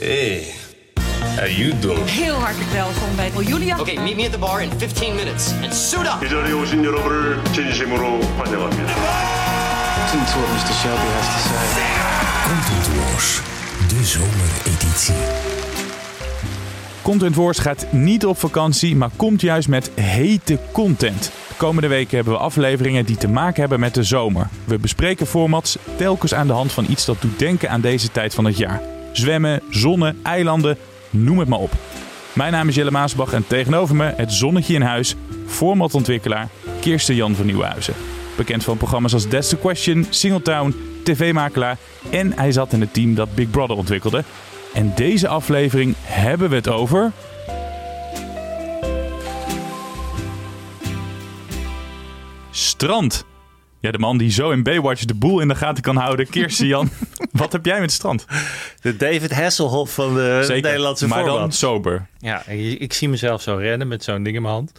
Hey, how you doing? Heel hartelijk welkom bij Julia. Okay, meet me at the bar in 15 minutes and suit up. 이 자리에 오신 여러분을 진심으로 환영합니다. Listen to what Mr. Shelby has to say. Content Wars, de zomereditie. Content Wars gaat niet op vakantie, maar komt juist met hete content. De komende weken hebben we afleveringen die te maken hebben met de zomer. We bespreken formats telkens aan de hand van iets dat doet denken aan deze tijd van het jaar. Zwemmen, zonnen, eilanden, noem het maar op. Mijn naam is Jelle Maasbach en tegenover me het zonnetje in huis, formatontwikkelaar Kirsten Jan van Nieuwenhuizen. Bekend van programma's als That's the Question, Singletown, tv-makelaar en hij zat in het team dat Big Brother ontwikkelde. En deze aflevering hebben we het over. Strand. Ja, de man die zo in Baywatch de boel in de gaten kan houden. Kirsten Jan, wat heb jij met strand? De David Hasselhoff van de Nederlandse maar dan sober. Ja, ik, ik zie mezelf zo rennen met zo'n ding in mijn hand.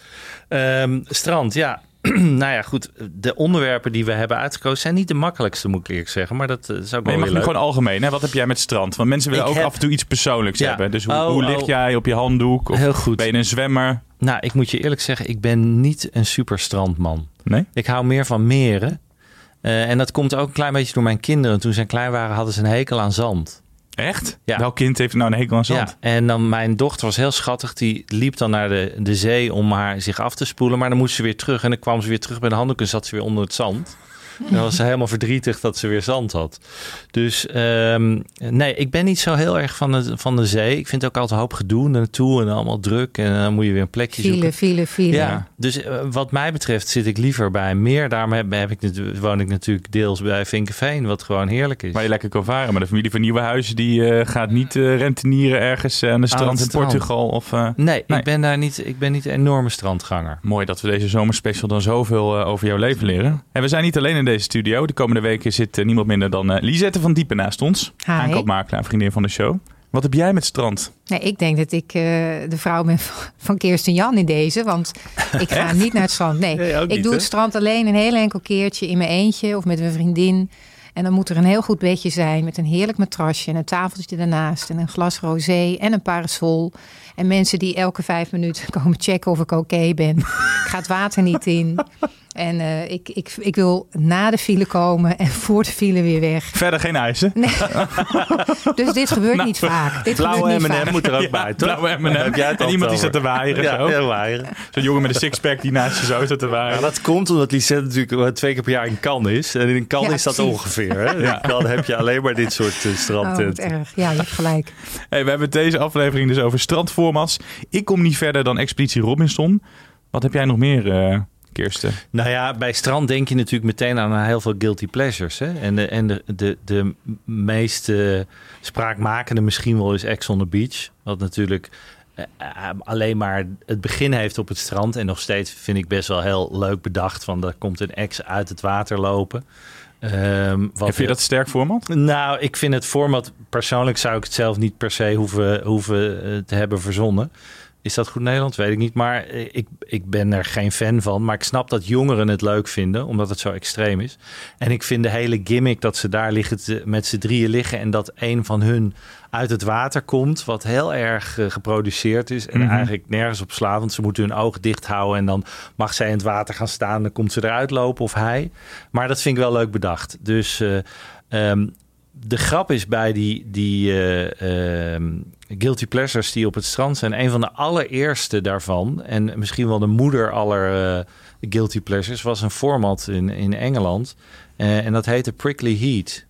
Ehm, strand, ja. nou ja, goed. De onderwerpen die we hebben uitgekozen zijn niet de makkelijkste, moet ik eerlijk zeggen. Maar dat is ook Maar wel je mag leuk. gewoon algemeen. Hè? Wat heb jij met strand? Want mensen willen Ik ook heb- af en toe iets persoonlijks Ja. hebben. Dus hoe, Oh, hoe lig oh. jij op je handdoek? Of Heel goed. Ben je een zwemmer? Nou, ik moet je eerlijk zeggen, ik ben niet een super strandman. Nee? Ik hou meer van meren. Eh, en dat komt ook een klein beetje door mijn kinderen. Toen zij klein waren, hadden ze een hekel aan zand. Echt? Ja. Welk kind heeft nou een hekel aan zand? Ja, en dan mijn dochter was heel schattig. Die liep dan naar de, de zee om haar zich af te spoelen. Maar dan moest ze weer terug. En dan kwam ze weer terug bij de handdoek en zat ze weer onder het zand. Dan was ze helemaal verdrietig dat ze weer zand had. Dus ehm, nee, ik ben niet zo heel erg van de, van de zee. Ik vind het ook altijd een hoop gedoe naartoe en allemaal druk. En dan moet je weer een plekje File, zoeken. file, file. Ja, dus eh, wat mij betreft zit ik liever bij meer. Daarom heb, heb ik, woon ik natuurlijk deels bij Vinkenveen, wat gewoon heerlijk is. Waar je lekker kan varen. Maar de familie van Nieuwenhuizen die eh, gaat niet eh, rentenieren ergens aan de strand in. Portugal. Of, eh, Nee, Nee. Ik, ben daar niet, ik ben niet een enorme strandganger. Mooi dat we deze zomerspecial dan zoveel over jouw leven leren. En we zijn niet alleen in deze studio. De komende weken zit eh, niemand minder dan eh, Lisette van Diepen naast ons. Hi. Aankoopmakelaar, vriendin van de show. Wat heb jij met strand? Nee, ik denk dat ik eh, de vrouw ben van- Kirsten Jan in deze. Want ik ga niet naar het strand. Nee, ik niet, doe hè? het strand alleen een heel enkel keertje in mijn eentje of met een vriendin. En dan moet er een heel goed bedje zijn met een heerlijk matrasje en een tafeltje ernaast en een glas rosé en een parasol. En mensen die elke vijf minuten komen checken of ik oké ben. ik ga het water niet in. En eh, ik, ik, ik wil na de file komen en voor de file weer weg. Verder geen eisen. Nee. dus dit gebeurt niet vaak. Dit Blauwe M&M moet er ook Ja, bij, toch? blauwe M&M. Heb jij het En iemand die staat te waaieren Ja, zo. ja, waaieren. Zo'n jongen met een sixpack die naast je zo staat te Ja, waaieren. dat komt omdat Lisette natuurlijk wel twee keer per jaar in Cannes is. En in Cannes Ja, is dat ongeveer. Hè? Ja. Dan heb je alleen maar dit soort uh, Oh, erg. Ja, je hebt gelijk. Hey, we hebben deze aflevering dus over Ik kom niet verder dan Expeditie Robinson. Wat heb jij nog meer, eh, Kirsten? Nou ja, bij strand denk je natuurlijk meteen aan heel veel guilty pleasures. Hè? En, de, en de, de, de meest eh, spraakmakende misschien wel is Ex on the Beach. Wat natuurlijk eh, alleen maar het begin heeft op het strand. En nog steeds vind ik best wel heel leuk bedacht. Van er komt een ex uit het water lopen. Ehm, wat Vind je dat sterk format? Nou, ik vind het format... Persoonlijk zou ik het zelf niet per se hoeven, hoeven eh, te hebben verzonnen. Is dat goed Nederlands? Weet ik niet. Maar eh, ik, ik ben er geen fan van. Maar ik snap dat jongeren het leuk vinden, omdat het zo extreem is. En ik vind de hele gimmick dat ze daar liggen te- met z'n drieën liggen... en dat een van hun uit het water komt, wat heel erg eh, geproduceerd is... en Mhm. eigenlijk nergens op slaat, want ze moeten hun oog dicht houden... en dan mag zij in het water gaan staan, dan komt ze eruit lopen of hij. Maar dat vind ik wel leuk bedacht. Dus... eh, ehm, de grap is bij die, die eh, ehm, guilty pleasures die op het strand zijn. Een van de allereerste daarvan, en misschien wel de moeder aller eh, guilty pleasures, was een format in, in Engeland. Eh, en dat heette Prickly Heat.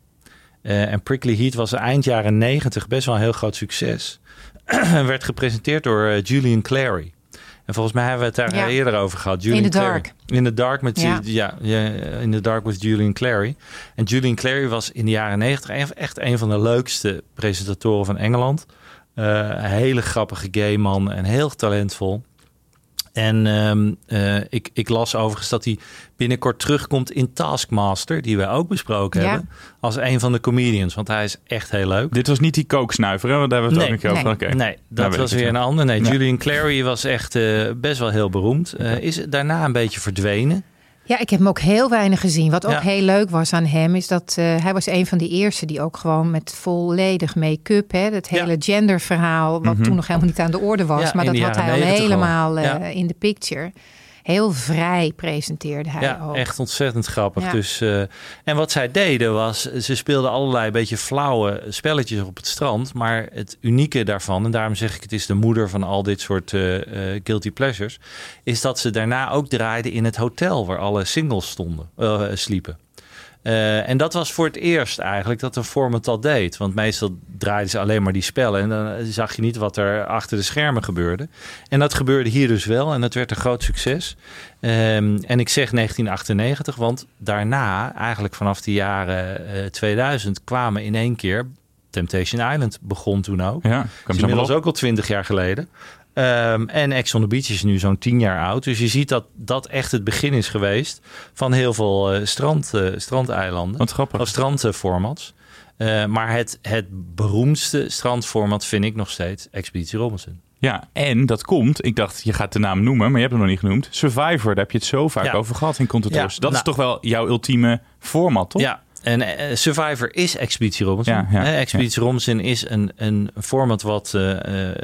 Eh, en Prickly Heat was eind jaren negentig best wel een heel groot succes. En werd gepresenteerd door Julian Clary. En volgens mij hebben we het daar Ja. eerder over gehad. Julian In the Clary. Dark. In the Dark met Ja. ja. Ja, In the Dark with Julian Clary. En Julian Clary was in de jaren negentig echt een van de leukste presentatoren van Engeland. Eh, een hele grappige gay man en heel talentvol. En ehm, eh, ik, ik las overigens dat hij binnenkort terugkomt in Taskmaster, die wij ook besproken Ja. hebben, als een van de comedians, want hij is echt heel leuk. Dit was niet die kooksnuiver, hè? want daar hebben we het ook Nee, nog over. nee. Oké. Nee, Nou, dat was weer een ander. Nee, Ja. Julian Clary was echt eh, best wel heel beroemd. Eh, is daarna een beetje verdwenen. Ja, ik heb hem ook heel weinig gezien. Wat ook Ja. heel leuk was aan hem, is dat eh, hij was een van de eerste die ook gewoon met volledig make-up, hè, het Ja. hele genderverhaal, wat Mhm. toen nog helemaal niet aan de orde was, Ja, maar dat had hij al 90 al. helemaal eh, in de picture. Heel vrij presenteerde hij Ja, ook. echt ontzettend grappig. Ja. Dus, eh, en wat zij deden was, ze speelden allerlei beetje flauwe spelletjes op het strand. Maar het unieke daarvan, en daarom zeg ik het is de moeder van al dit soort eh, eh, guilty pleasures, is dat ze daarna ook draaiden in het hotel waar alle singles stonden, sliepen. Eh, en dat was voor het eerst eigenlijk dat een format dat deed. Want meestal draaiden ze alleen maar die spellen. En dan zag je niet wat er achter de schermen gebeurde. En dat gebeurde hier dus wel. En dat werd een groot succes. Ehm, en ik zeg 1998, want daarna, eigenlijk vanaf de jaren eh, 2000, kwamen in één keer. Temptation Island begon toen ook. Ja, maar inmiddels ook al twintig jaar geleden. Ehm, en Ex on the Beach is nu zo'n tien jaar oud. Dus je ziet dat dat echt het begin is geweest van heel veel eh, strand, eh, strandeilanden. Wat grappig. Of strandformats. Eh, maar het, het beroemdste strandformat vind ik nog steeds Expeditie Robinson. Ja, en dat komt, ik dacht, je gaat de naam noemen, maar je hebt hem nog niet genoemd. Survivor, daar heb je het zo vaak Ja. over gehad in. Ja, dat is nou- toch wel jouw ultieme format, toch? Ja, en eh, Survivor is Expeditie Robinson. Ja, Expeditie Robinson is een, een format wat eh, eh,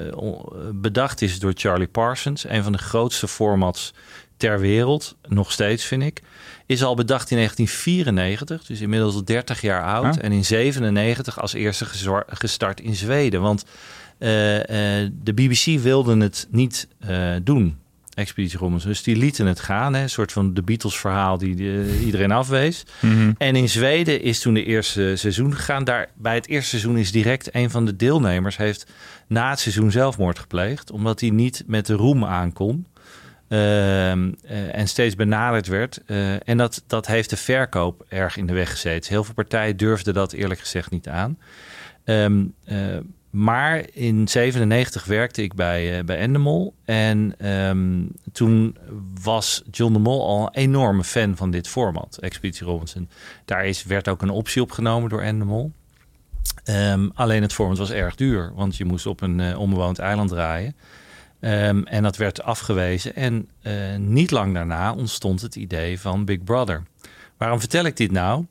bedacht is door Charlie Parsons. Een van de grootste formats ter wereld, nog steeds vind ik. Is al bedacht in 1994, dus inmiddels al 30 jaar oud. En in 97 als eerste gestart in Zweden. Want de BBC wilde het niet doen. Expeditie Robinson. Dus die lieten het gaan. Hè? Een soort van de Beatles verhaal die de- iedereen afwees. Mhm. En in Zweden is toen de eerste seizoen gegaan. Daar, bij het eerste seizoen is direct een van de deelnemers... heeft na het seizoen zelfmoord gepleegd. Omdat hij niet met de roem aankon. Ehm, eh, en steeds benaderd werd. Eh, en dat, dat heeft de verkoop erg in de weg gezeten. Heel veel partijen durfden dat eerlijk gezegd niet aan. Ehm, eh, maar in 97 werkte ik bij, eh, bij Endemol. En ehm, toen was John de Mol al een enorme fan van dit format, Expeditie Robinson. Daar is, werd ook een optie opgenomen door Endemol. Ehm, alleen het format was erg duur, want je moest op een eh, onbewoond eiland draaien. Ehm, en dat werd afgewezen. En eh, niet lang daarna ontstond het idee van Big Brother. Waarom vertel ik dit nou?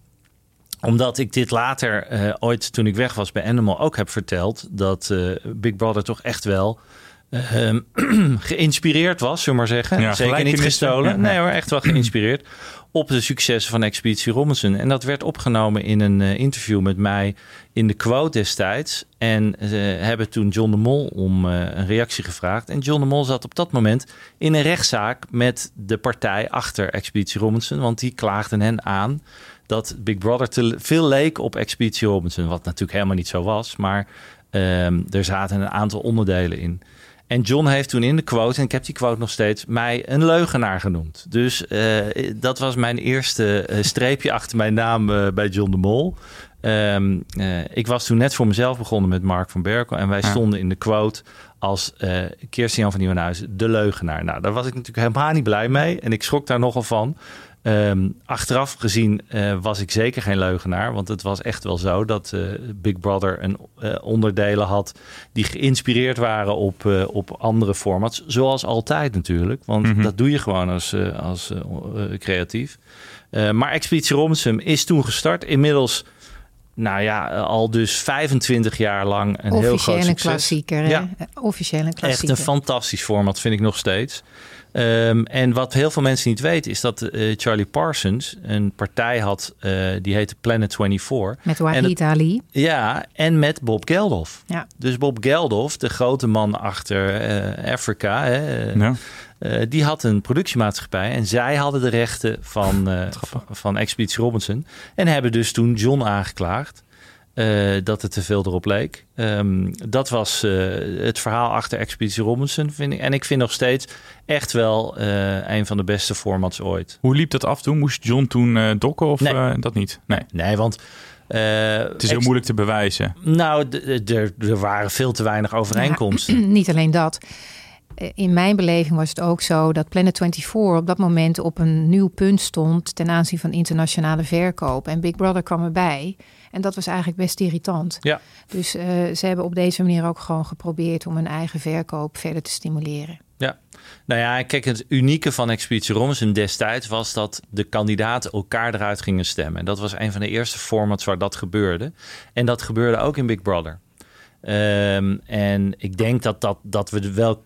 Omdat ik dit later eh, ooit, toen ik weg was bij Animal, ook heb verteld. Dat eh, Big Brother toch echt wel ehm, geïnspireerd was, zullen we maar zeggen. Ja, Zeker niet gestolen. Ja, Nee hoor, echt wel geïnspireerd. Op de successen van Expeditie Robinson. En dat werd opgenomen in een eh, interview met mij in de quote destijds. En ze hebben toen John de Mol om een reactie gevraagd. En John de Mol zat op dat moment in een rechtszaak met de partij achter Expeditie Robinson. Want die klaagden hen aan dat Big Brother te veel leek op Expeditie Robinson. Wat natuurlijk helemaal niet zo was. Maar ehm, er zaten een aantal onderdelen in. En John heeft toen in de quote, en ik heb die quote nog steeds, mij een leugenaar genoemd. Dus eh, dat was mijn eerste eh, streepje achter mijn naam eh, bij John de Mol. Ehm, eh, ik was toen net voor mezelf begonnen met Mark van Berkel. En wij stonden in de quote als Kirstian van Nieuwenhuizen de leugenaar. Nou, daar was ik natuurlijk helemaal niet blij mee. En ik schrok daar nogal van. Ehm, achteraf gezien eh, was ik zeker geen leugenaar. Want het was echt wel zo dat eh, Big Brother een eh, onderdelen had die geïnspireerd waren op, eh, op andere formats. Zoals altijd natuurlijk. Want Mhm. dat doe je gewoon als, eh, als creatief. Eh, maar Expeditie Robinson is toen gestart. Inmiddels, nou ja, al dus 25 jaar lang een heel groot Officieel een succes. klassieker. Hè? Ja. Officieel een Echt klassieker. een fantastisch format, vind ik nog steeds. Ehm, en wat heel veel mensen niet weten, is dat eh, Charlie Parsons een partij had, eh, die heette Planet 24. Met Wahid het- Ali. Ja, en met Bob Geldof. Ja. Dus Bob Geldof, de grote man achter eh Afrika, hè, Ja. eh, die had een productiemaatschappij en zij hadden de rechten van, eh, van, van Expeditie Robinson. En hebben dus toen John aangeklaagd. Eh, dat het te veel erop leek. Ehm, dat was eh, het verhaal achter Expeditie Robinson. Vind ik. En ik vind nog steeds echt wel eh, een van de beste formats ooit. Hoe liep dat af toen? Moest John toen eh, dokken of Nee. eh, dat niet? Nee. Nee, want... eh, Het is heel moeilijk te bewijzen. Nou, er, er waren veel te weinig overeenkomsten. Niet alleen dat. In mijn beleving was het ook zo dat Planet 24 op dat moment op een nieuw punt stond ten aanzien van internationale verkoop. En Big Brother kwam erbij. En dat was eigenlijk best irritant. Ja. Dus eh, ze hebben op deze manier ook gewoon geprobeerd om hun eigen verkoop verder te stimuleren. Ja, nou ja, kijk, het unieke van Expeditie Robinson destijds was dat de kandidaten elkaar eruit gingen stemmen. En dat was een van de eerste formats waar dat gebeurde. En dat gebeurde ook in Big Brother. Ehm, en ik denk dat, dat, dat we wel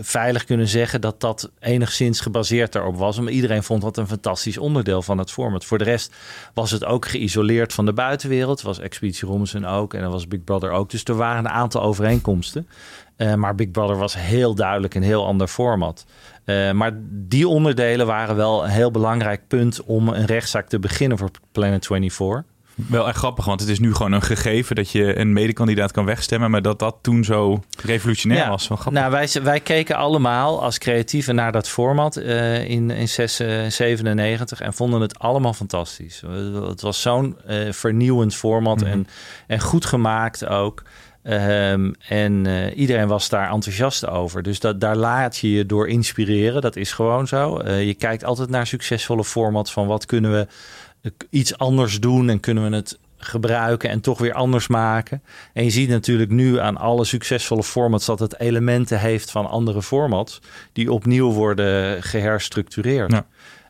veilig kunnen zeggen dat dat enigszins gebaseerd daarop was. Maar iedereen vond dat een fantastisch onderdeel van het format. Voor de rest was het ook geïsoleerd van de buitenwereld. Was Expeditie Robinson ook en dan was Big Brother ook. Dus er waren een aantal overeenkomsten. Eh, maar Big Brother was heel duidelijk een heel ander format. Eh, maar die onderdelen waren wel een heel belangrijk punt om een rechtszaak te beginnen voor Planet 24. Wel echt grappig, want het is nu gewoon een gegeven dat je een medekandidaat kan wegstemmen, maar dat dat toen zo revolutionair was. Wel grappig. Nou, wij, wij keken allemaal als creatieven naar dat format eh, in, in 6, eh, 97 en vonden het allemaal fantastisch. Het was zo'n eh, vernieuwend format en, en goed gemaakt ook. Ehm, en iedereen was daar enthousiast over. Dus dat, daar laat je je door inspireren. Dat is gewoon zo. Je kijkt altijd naar succesvolle formats van wat kunnen we iets anders doen en kunnen we het gebruiken en toch weer anders maken. En je ziet natuurlijk nu aan alle succesvolle formats dat het elementen heeft van andere formats die opnieuw worden geherstructureerd. Ja.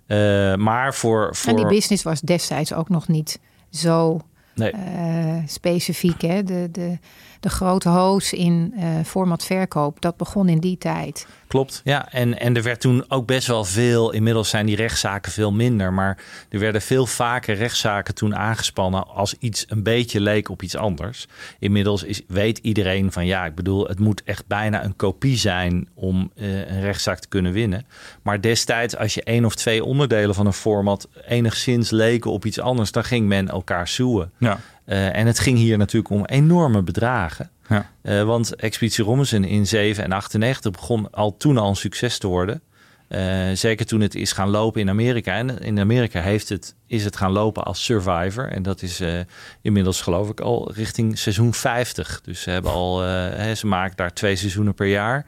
Eh, maar voor, voor En die business was destijds ook nog niet zo nee. eh, specifiek. Hè? De, de, de grote hoos in eh format verkoop, dat begon in die tijd. Klopt, ja. En, en er werd toen ook best wel veel, inmiddels zijn die rechtszaken veel minder, maar er werden veel vaker rechtszaken toen aangespannen als iets een beetje leek op iets anders. Inmiddels is, weet iedereen van ja, ik bedoel, het moet echt bijna een kopie zijn om eh, een rechtszaak te kunnen winnen. Maar destijds, als je één of twee onderdelen van een format enigszins leken op iets anders, dan ging men elkaar zoeën. Ja. Eh, en het ging hier natuurlijk om enorme bedragen. Ja. Eh, want Expeditie Robinson in 7 en 98 begon al toen al een succes te worden. Eh, zeker toen het is gaan lopen in Amerika. En in Amerika heeft het, is het gaan lopen als Survivor. En dat is eh, inmiddels geloof ik al richting seizoen 50. Dus ze, hebben al, eh, hè, ze maken daar twee seizoenen per jaar.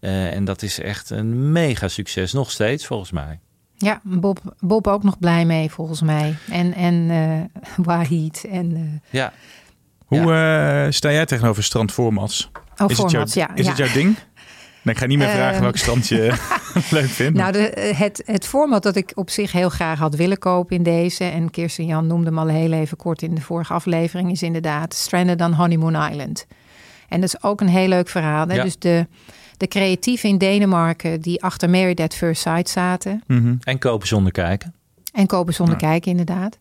Eh, en dat is echt een mega succes. Nog steeds volgens mij. Ja, Bob, Bob ook nog blij mee volgens mij. En, en eh Wahid. En, eh, Ja, Hoe eh, sta jij tegenover strandformats? oh, is het jouw, ja. is ja. het jouw ding? Nee, ik ga niet meer vragen Ehm. welk strand je leuk vindt. Nou, de, het, het format dat ik op zich heel graag had willen kopen in deze... en Kirsten Jan noemde hem al heel even kort in de vorige aflevering... is inderdaad Stranded on Honeymoon Island. En dat is ook een heel leuk verhaal. Hè? Ja. Dus de, de creatieven in Denemarken die achter Married at First Sight zaten... Mhm. en kopen zonder kijken. En kopen zonder Ja. kijken, inderdaad.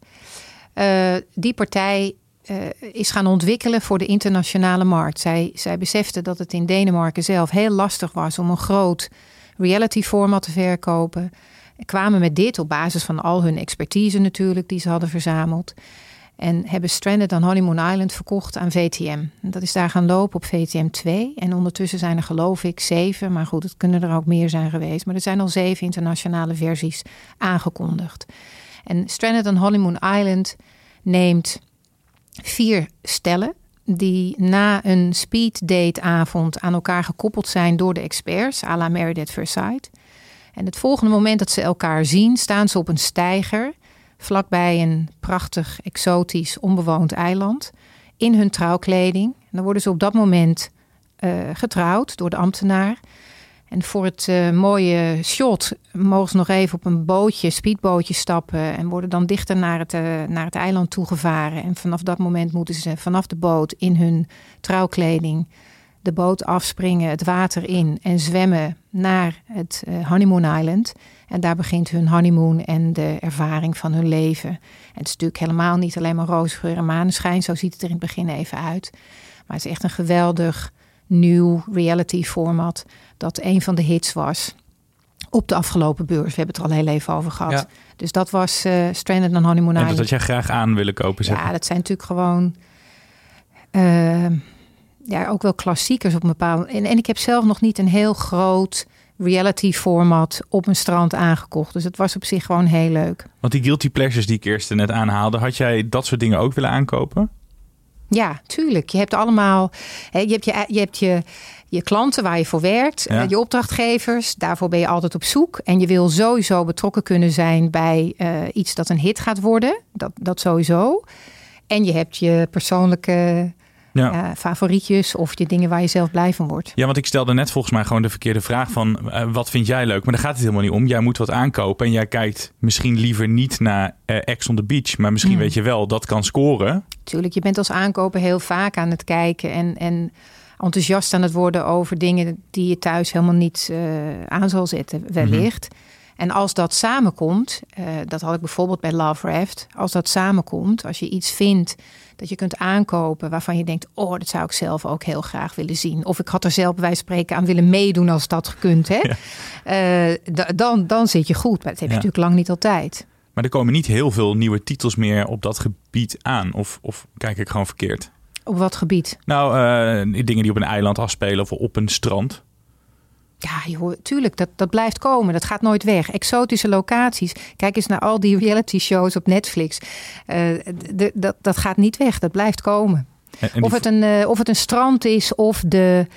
Eh, die partij eh, is gaan ontwikkelen voor de internationale markt. Zij, zij beseften dat het in Denemarken zelf heel lastig was om een groot reality format te verkopen. Kwamen met dit op basis van al hun expertise natuurlijk die ze hadden verzameld. En hebben Stranded on Honeymoon Island verkocht aan VTM. Dat is daar gaan lopen op VTM 2. En ondertussen zijn er geloof ik zeven. Maar goed, het kunnen er ook meer zijn geweest. Maar er zijn al zeven internationale versies aangekondigd. En Stranded on Honeymoon Island neemt vier stellen die na een speeddate avond aan elkaar gekoppeld zijn door de experts, à la First Sight. En het volgende moment dat ze elkaar zien, staan ze op een steiger vlakbij een prachtig, exotisch, onbewoond eiland in hun trouwkleding. En dan worden ze op dat moment eh, getrouwd door de ambtenaar. En voor het eh, mooie shot mogen ze nog even op een bootje, speedbootje stappen. En worden dan dichter naar het, eh, naar het eiland toegevaren. En vanaf dat moment moeten ze vanaf de boot in hun trouwkleding de boot afspringen, het water in en zwemmen naar het eh, Honeymoon Island. En daar begint hun honeymoon en de ervaring van hun leven. En het is natuurlijk helemaal niet alleen maar roosgeur en maneschijn. Zo ziet het er in het begin even uit. Maar het is echt een geweldig nieuw reality format dat een van de hits was op de afgelopen beurs. We hebben het er al heel even over gehad. Ja. Dus dat was eh Stranded on Honeymoon en dat Island. had jij graag aan willen kopen, zeg Ja, dat zijn natuurlijk gewoon eh, ja, ook wel klassiekers op een bepaalde. En, en ik heb zelf nog niet een heel groot reality format op een strand aangekocht. Dus het was op zich gewoon heel leuk. Want die guilty pleasures die ik eerst net aanhaalde, had jij dat soort dingen ook willen aankopen? Ja, tuurlijk. Je hebt allemaal. Hè, je hebt je, je, hebt je, je klanten waar je voor werkt, Ja. eh, je opdrachtgevers. Daarvoor ben je altijd op zoek. En je wil sowieso betrokken kunnen zijn bij eh, iets dat een hit gaat worden. Dat, dat sowieso. En je hebt je persoonlijke Ja. eh, favorietjes of je dingen waar je zelf blij van wordt. Ja, want ik stelde net volgens mij gewoon de verkeerde vraag van eh, wat vind jij leuk? Maar daar gaat het helemaal niet om. Jij moet wat aankopen en jij kijkt misschien liever niet naar eh Ex on the Beach, maar misschien Hmm. weet je wel dat kan scoren. Tuurlijk, je bent als aankoper heel vaak aan het kijken en, en enthousiast aan het worden over dingen die je thuis helemaal niet aan zal zetten, wellicht. En als dat samenkomt, eh, dat had ik bijvoorbeeld bij Love Raft, als dat samenkomt, als je iets vindt dat je kunt aankopen waarvan je denkt, oh, dat zou ik zelf ook heel graag willen zien. Of ik had er zelf bij spreken aan willen meedoen als dat gekund, hè? Eh, da- dan, dan zit je goed. Maar dat heb je Ja. natuurlijk lang niet altijd. Maar er komen niet heel veel nieuwe titels meer op dat gebied aan. Of, of kijk ik gewoon verkeerd? Op wat gebied? Nou, eh, dingen die op een eiland afspelen of op een strand. Ja, joh, tuurlijk, dat, dat blijft komen. Dat gaat nooit weg. Exotische locaties. Kijk eens naar al die reality shows op Netflix. Eh, dat, dat gaat niet weg. Dat blijft komen. En, en Of het, een, eh, of het een strand is of de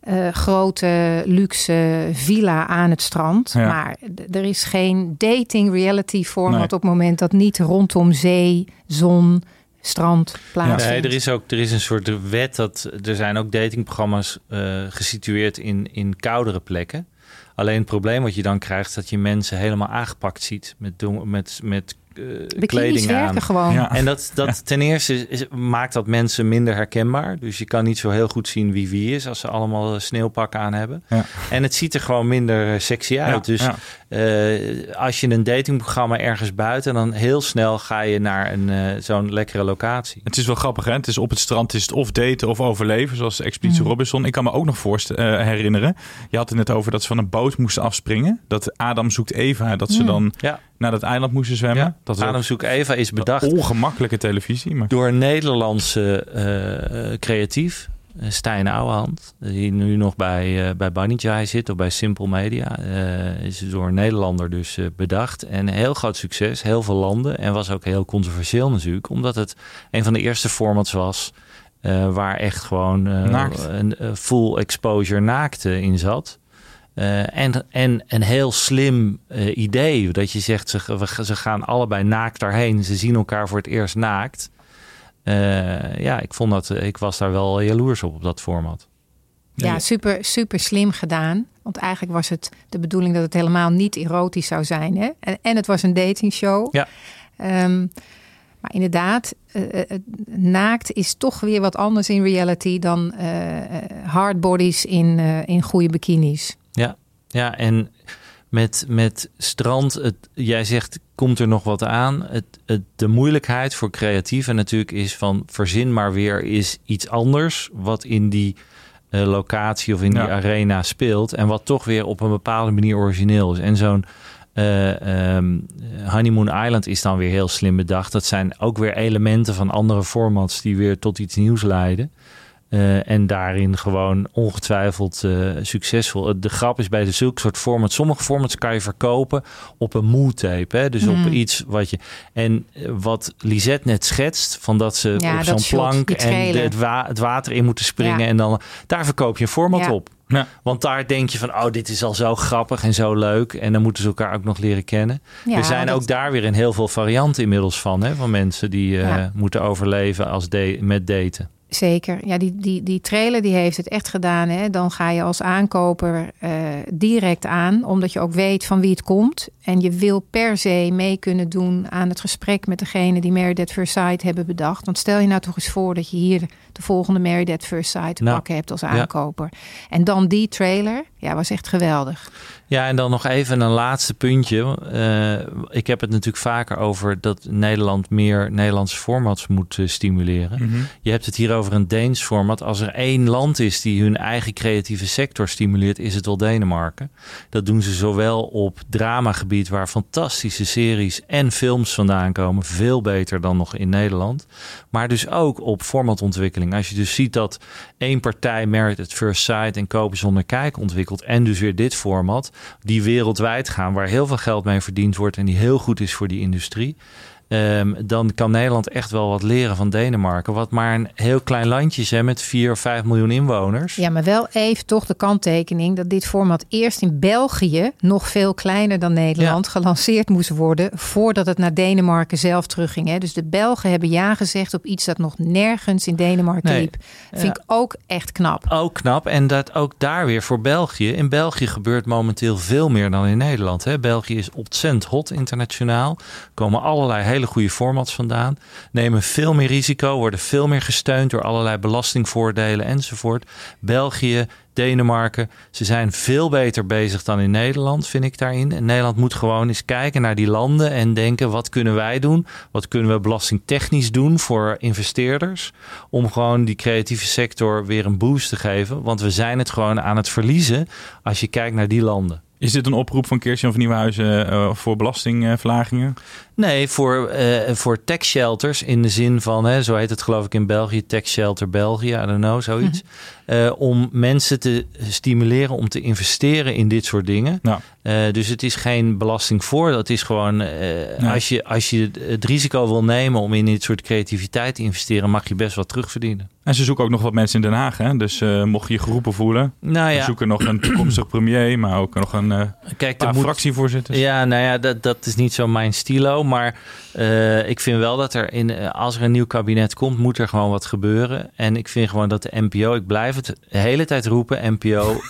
eh, grote luxe villa aan het strand. Ja. Maar er is geen dating reality format Nee. op het moment dat niet rondom zee, zon, strand plaatsvindt. Nee, er is ook er is een soort wet dat er zijn ook datingprogramma's eh gesitueerd in, in koudere plekken. Alleen het probleem wat je dan krijgt, is dat je mensen helemaal aangepakt ziet met, met, met Bikinis kleding aan. gewoon. Ja. En dat, dat ten eerste is- is- maakt dat mensen minder herkenbaar. Dus je kan niet zo heel goed zien wie wie is als ze allemaal eh, sneeuwpakken aan hebben. Ja. En het ziet er gewoon minder eh, sexy uit. Ja, dus ja. eh, als je een datingprogramma ergens buiten, dan heel snel ga je naar een eh, zo'n lekkere locatie. Het is wel grappig, hè? Het is op het strand is het of daten of overleven, zoals Expeditie Mhm. Robinson. Ik kan me ook nog voorst- eh, herinneren. Je had het net over dat ze van een boot moesten afspringen. Dat Adam zoekt Eva, dat ze Ja. dan Ja, naar dat eiland moesten zwemmen. ja. Dat is Adam Zoek Eva is bedacht ongemakkelijke televisie. Maar... door een Nederlandse eh, creatief, eh, Stijn Ouwehand, die nu nog bij, eh bij Bunny Jai zit of bij Simple Media. eh, is door een Nederlander dus bedacht. En heel groot succes, heel veel landen. En was ook heel controversieel natuurlijk, omdat het een van de eerste formats was eh, waar echt gewoon een full exposure naakte in zat. Eh, en, en een heel slim eh, idee. Dat je zegt, ze, we- ze gaan allebei naakt daarheen. Ze zien elkaar voor het eerst naakt. Eh, ja, ik vond dat, ik was daar wel jaloers op, op dat format. Ja, super, super slim gedaan. Want eigenlijk was het de bedoeling dat het helemaal niet erotisch zou zijn. Hè? En, en het was een datingshow. Ja. Ehm, maar inderdaad, naakt is toch weer wat anders in reality dan eh eh, hard bodies in, eh, in goede bikinis. Ja, ja en met, met strand, het, jij zegt, komt er nog wat aan? Het, het, de moeilijkheid voor creatieven natuurlijk is van verzin maar weer is iets anders wat in die eh, locatie of in die arena speelt en wat toch weer op een bepaalde manier origineel is. En zo'n eh, ehm, Honeymoon Island is dan weer heel slim bedacht. Dat zijn ook weer elementen van andere formats die weer tot iets nieuws leiden. Eh, en daarin gewoon ongetwijfeld eh, succesvol. De grap is bij de zulke soort formats. Sommige formats kan je verkopen op een mood tape. Hè? Dus Mm. op iets wat je. En eh, wat Lisette net schetst, van dat ze Ja, op zo'n plank en de- het, wa- het water in moeten springen. Ja. En dan daar verkoop je een format Ja. op. Ja. Want daar denk je van, oh, dit is al zo grappig en zo leuk. En dan moeten ze elkaar ook nog leren kennen. Ja, er zijn dat- ook daar weer een heel veel varianten inmiddels van. Hè? Van mensen die eh, Ja. moeten overleven als de- met daten. Zeker. Ja, die, die, die trailer die heeft het echt gedaan. Hè? Dan ga je als aankoper eh, direct aan, omdat je ook weet van wie het komt. En je wil per se mee kunnen doen aan het gesprek met degene die Married at First Sight hebben bedacht. Want stel je nou toch eens voor dat je hier de volgende Married at First Sight te Nou, pakken hebt als ja. aankoper. En dan die trailer, ja, was echt geweldig. Ja, en dan nog even een laatste puntje. Uh, ik heb het natuurlijk vaker over dat Nederland meer Nederlandse formats moet uh, stimuleren. Mm -hmm. Je hebt het hier over een Deens format. Als er één land is die hun eigen creatieve sector stimuleert, is het wel Denemarken. Dat doen ze zowel op dramagebied, waar fantastische series en films vandaan komen. Veel beter dan nog in Nederland. Maar dus ook op formatontwikkeling. Als je dus ziet dat één partij Merit at First Sight en Kopen zonder kijk ontwikkelt. En dus weer dit format die wereldwijd gaan, waar heel veel geld mee verdiend wordt en die heel goed is voor die industrie. Um, dan kan Nederland echt wel wat leren van Denemarken. Wat maar een heel klein landje is hè, met 4 of 5 miljoen inwoners. Ja, maar wel even toch de kanttekening dat dit format eerst in België, nog veel kleiner dan Nederland, ja. gelanceerd moest worden voordat het naar Denemarken zelf terugging. Hè. Dus de Belgen hebben ja gezegd op iets dat nog nergens in Denemarken Nee. liep. Vind ik ook echt knap. Ook knap. En dat ook daar weer voor België. In België gebeurt momenteel veel meer dan in Nederland. Hè. België is ontzettend hot internationaal. Komen allerlei hele goede formats vandaan. Nemen veel meer risico. Worden veel meer gesteund door allerlei belastingvoordelen enzovoort. België, Denemarken. Ze zijn veel beter bezig dan in Nederland, vind ik daarin. En Nederland moet gewoon eens kijken naar die landen en denken: wat kunnen wij doen? Wat kunnen we belastingtechnisch doen voor investeerders? Om gewoon die creatieve sector weer een boost te geven. Want we zijn het gewoon aan het verliezen als je kijkt naar die landen. Is dit een oproep van Kirsten van Nieuwenhuizen uh, voor belastingverlagingen? Nee, voor, uh, voor tax shelters in de zin van, hè, zo heet het geloof ik in België, tax shelter België, I don't know, zoiets. Uh, om mensen te stimuleren om te investeren in dit soort dingen. Ja. dus het is geen belasting voor, dat is gewoon, nee. als, je, als je het risico wil nemen om in dit soort creativiteit te investeren, mag je best wat terugverdienen. En ze zoeken ook nog wat mensen in Den Haag, hè? dus mocht je je geroepen voelen. Nou ja. Zoeken nog een toekomstig premier, maar ook nog een Kijk, paar moet... fractievoorzitters. Ja, nou ja, dat, dat is niet zo mijn stilo. Maar uh, ik vind wel dat er in, als er een nieuw kabinet komt, moet er gewoon wat gebeuren. En ik vind gewoon dat de NPO, ik blijf het de hele tijd roepen, NPO.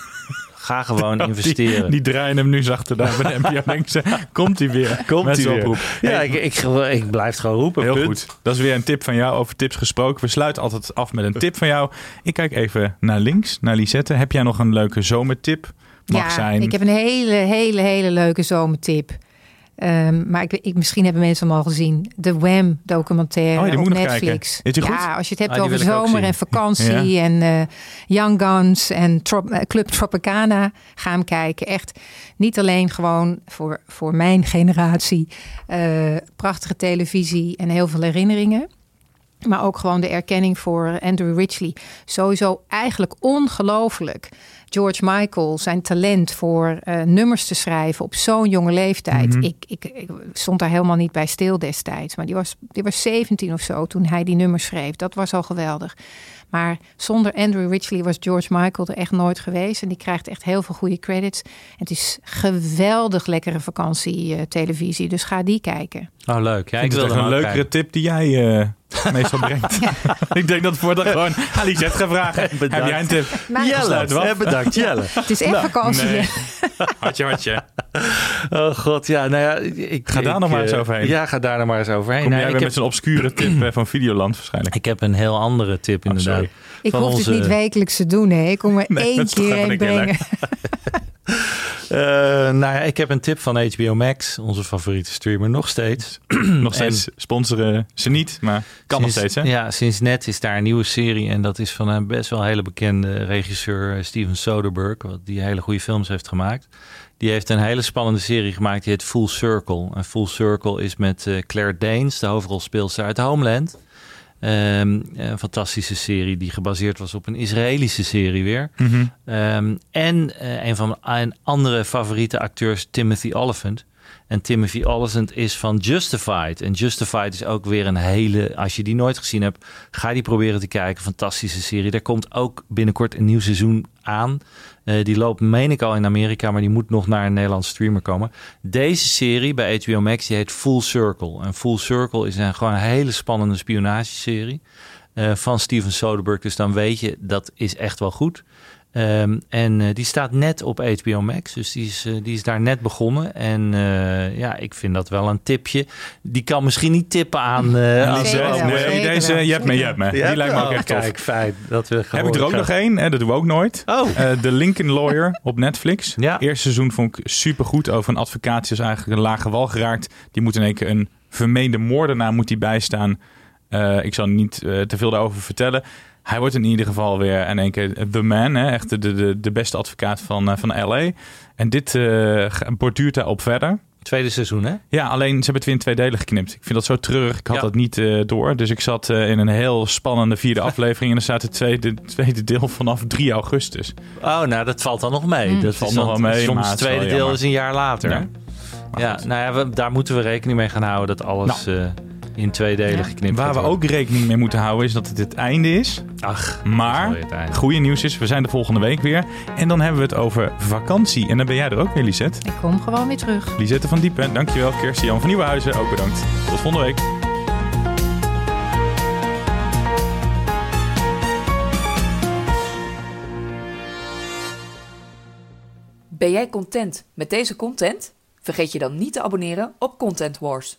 Ga gewoon investeren. Die, die, draaien hem nu zachter daar bij de NPO. Denken ze, komt hij weer? Komt hij weer? Oproep. Ja, hey, ik, ik, ik, blijf het gewoon roepen. Heel punt. goed. Dat is weer een tip van jou. Over tips gesproken. We sluiten altijd af met een tip van jou. Ik kijk even naar links, naar Lisette. Heb jij nog een leuke zomertip? Mag ja, zijn. ik heb een hele, hele, hele leuke zomertip. Um, maar ik, ik, misschien hebben mensen hem al gezien. De Wham documentaire oh, ja, op Netflix. Is die ja, als je het hebt Ah, over zomer en vakantie ja. en uh, Young Guns en Trop uh, Club Tropicana, ga hem kijken. Echt niet alleen gewoon voor, voor mijn generatie uh, prachtige televisie en heel veel herinneringen. Maar ook gewoon de erkenning voor Andrew Ridgely. Sowieso eigenlijk ongelooflijk. George Michael, zijn talent voor uh, nummers te schrijven op zo'n jonge leeftijd. Mhm. Mm -hmm. ik, ik, ik, stond daar helemaal niet bij stil destijds. Maar die was, die was 17 of zo toen hij die nummers schreef. Dat was al geweldig. Maar zonder Andrew Ridgely was George Michael er echt nooit geweest. En die krijgt echt heel veel goede credits. En het is geweldig lekkere vakantietelevisie. Uh, dus ga die kijken. Oh, leuk. Ja, ik, ik wil een leukere kijken. tip die jij uh, meestal brengt. ja. ik denk dat voor dat gewoon Alizet gaat vragen. Bedankt. Heb jij een tip? Jelle, ja, bedankt Jelle. Het is echt nou, vakantie. Nee. Hartje, hartje. Oh god, ja, nou ja. Ik, ga daar ik, nog maar eens overheen. Ja, ga daar nog maar eens overheen. Kom nou, jij ik weer heb, met zo'n obscure tip van Videoland waarschijnlijk. Ik heb een heel andere tip oh, inderdaad. Sorry. Ik hoef onze... het niet wekelijks te doen, hè. Ik kom er nee, één keer heen brengen. Uh, nou ja, ik heb een tip van HBO Max, onze favoriete streamer, nog steeds. nog steeds en sponsoren ze niet, maar kan sinds, nog steeds, hè? Ja, sinds net is daar een nieuwe serie en dat is van een best wel hele bekende regisseur eh, Steven Soderbergh, wat die hele goede films heeft gemaakt. Die heeft een hele spannende serie gemaakt, die heet Full Circle. En Full Circle is met uh, Claire Danes, de hoofdrolspeelster uit Homeland. Um, een fantastische serie die gebaseerd was op een Israëlische serie weer. Mm -hmm. um, en uh, een van mijn andere favoriete acteurs, Timothy Olyphant. En Timothy Olyphant is van Justified. En Justified is ook weer een hele... Als je die nooit gezien hebt, ga die proberen te kijken. Fantastische serie. Er komt ook binnenkort een nieuw seizoen aan. Uh, die loopt, meen ik al, in Amerika... maar die moet nog naar een Nederlandse streamer komen. Deze serie bij HBO Max, die heet Full Circle. En Full Circle is een, gewoon een hele spannende spionageserie... Uh, van Steven Soderbergh. Dus dan weet je, dat is echt wel goed. Ehm, en eh, die staat net op HBO Max, dus die is, eh, die is daar net begonnen. En eh, ja, ik vind dat wel een tipje. Die kan misschien niet tippen aan... uh, nee, deze, je hebt me, je hebt me. Die lijkt me ook echt tof. Kijk, fijn. Dat we Heb ik er ook nog één, en dat doen we ook nooit. Oh. Eh, The Lincoln Lawyer op Netflix. Ja. Eerste seizoen vond ik supergoed over een advocaat. Die is eigenlijk een lage wal geraakt. Die moet in één keer een vermeende moordenaar moet die bijstaan. Eh, ik zal niet eh, te veel daarover vertellen. Hij wordt in ieder geval weer in één keer the man. Hè? Echt de, de, de beste advocaat van, eh, van LA. En dit eh, borduurt daarop verder. Tweede seizoen, hè? Ja, alleen ze hebben het weer in twee delen geknipt. Ik vind dat zo treurig. Ik had Ja. dat niet eh, door. Dus ik zat in een heel spannende vierde aflevering. En er staat het tweede, tweede deel vanaf 3 augustus. Oh, nou, dat valt dan nog mee. Mm. dat valt nog wel mee, Soms het tweede deel is een jaar later. Ja. Ja, nou ja, we- daar moeten we rekening mee gaan houden dat alles eh, in twee delen Ja. geknipt Waar we ook rekening mee moeten houden is dat het het einde is. Ach, Maar het einde. goede nieuws is, we zijn de volgende week weer. En dan hebben we het over vakantie. En dan ben jij er ook weer, Lisette. Ik kom gewoon weer terug. Lisette van Diepen, dankjewel. Kirsten Jan van Nieuwenhuizen, ook bedankt. Tot volgende week. Ben jij content met deze content? Vergeet je dan niet te abonneren op Content Wars.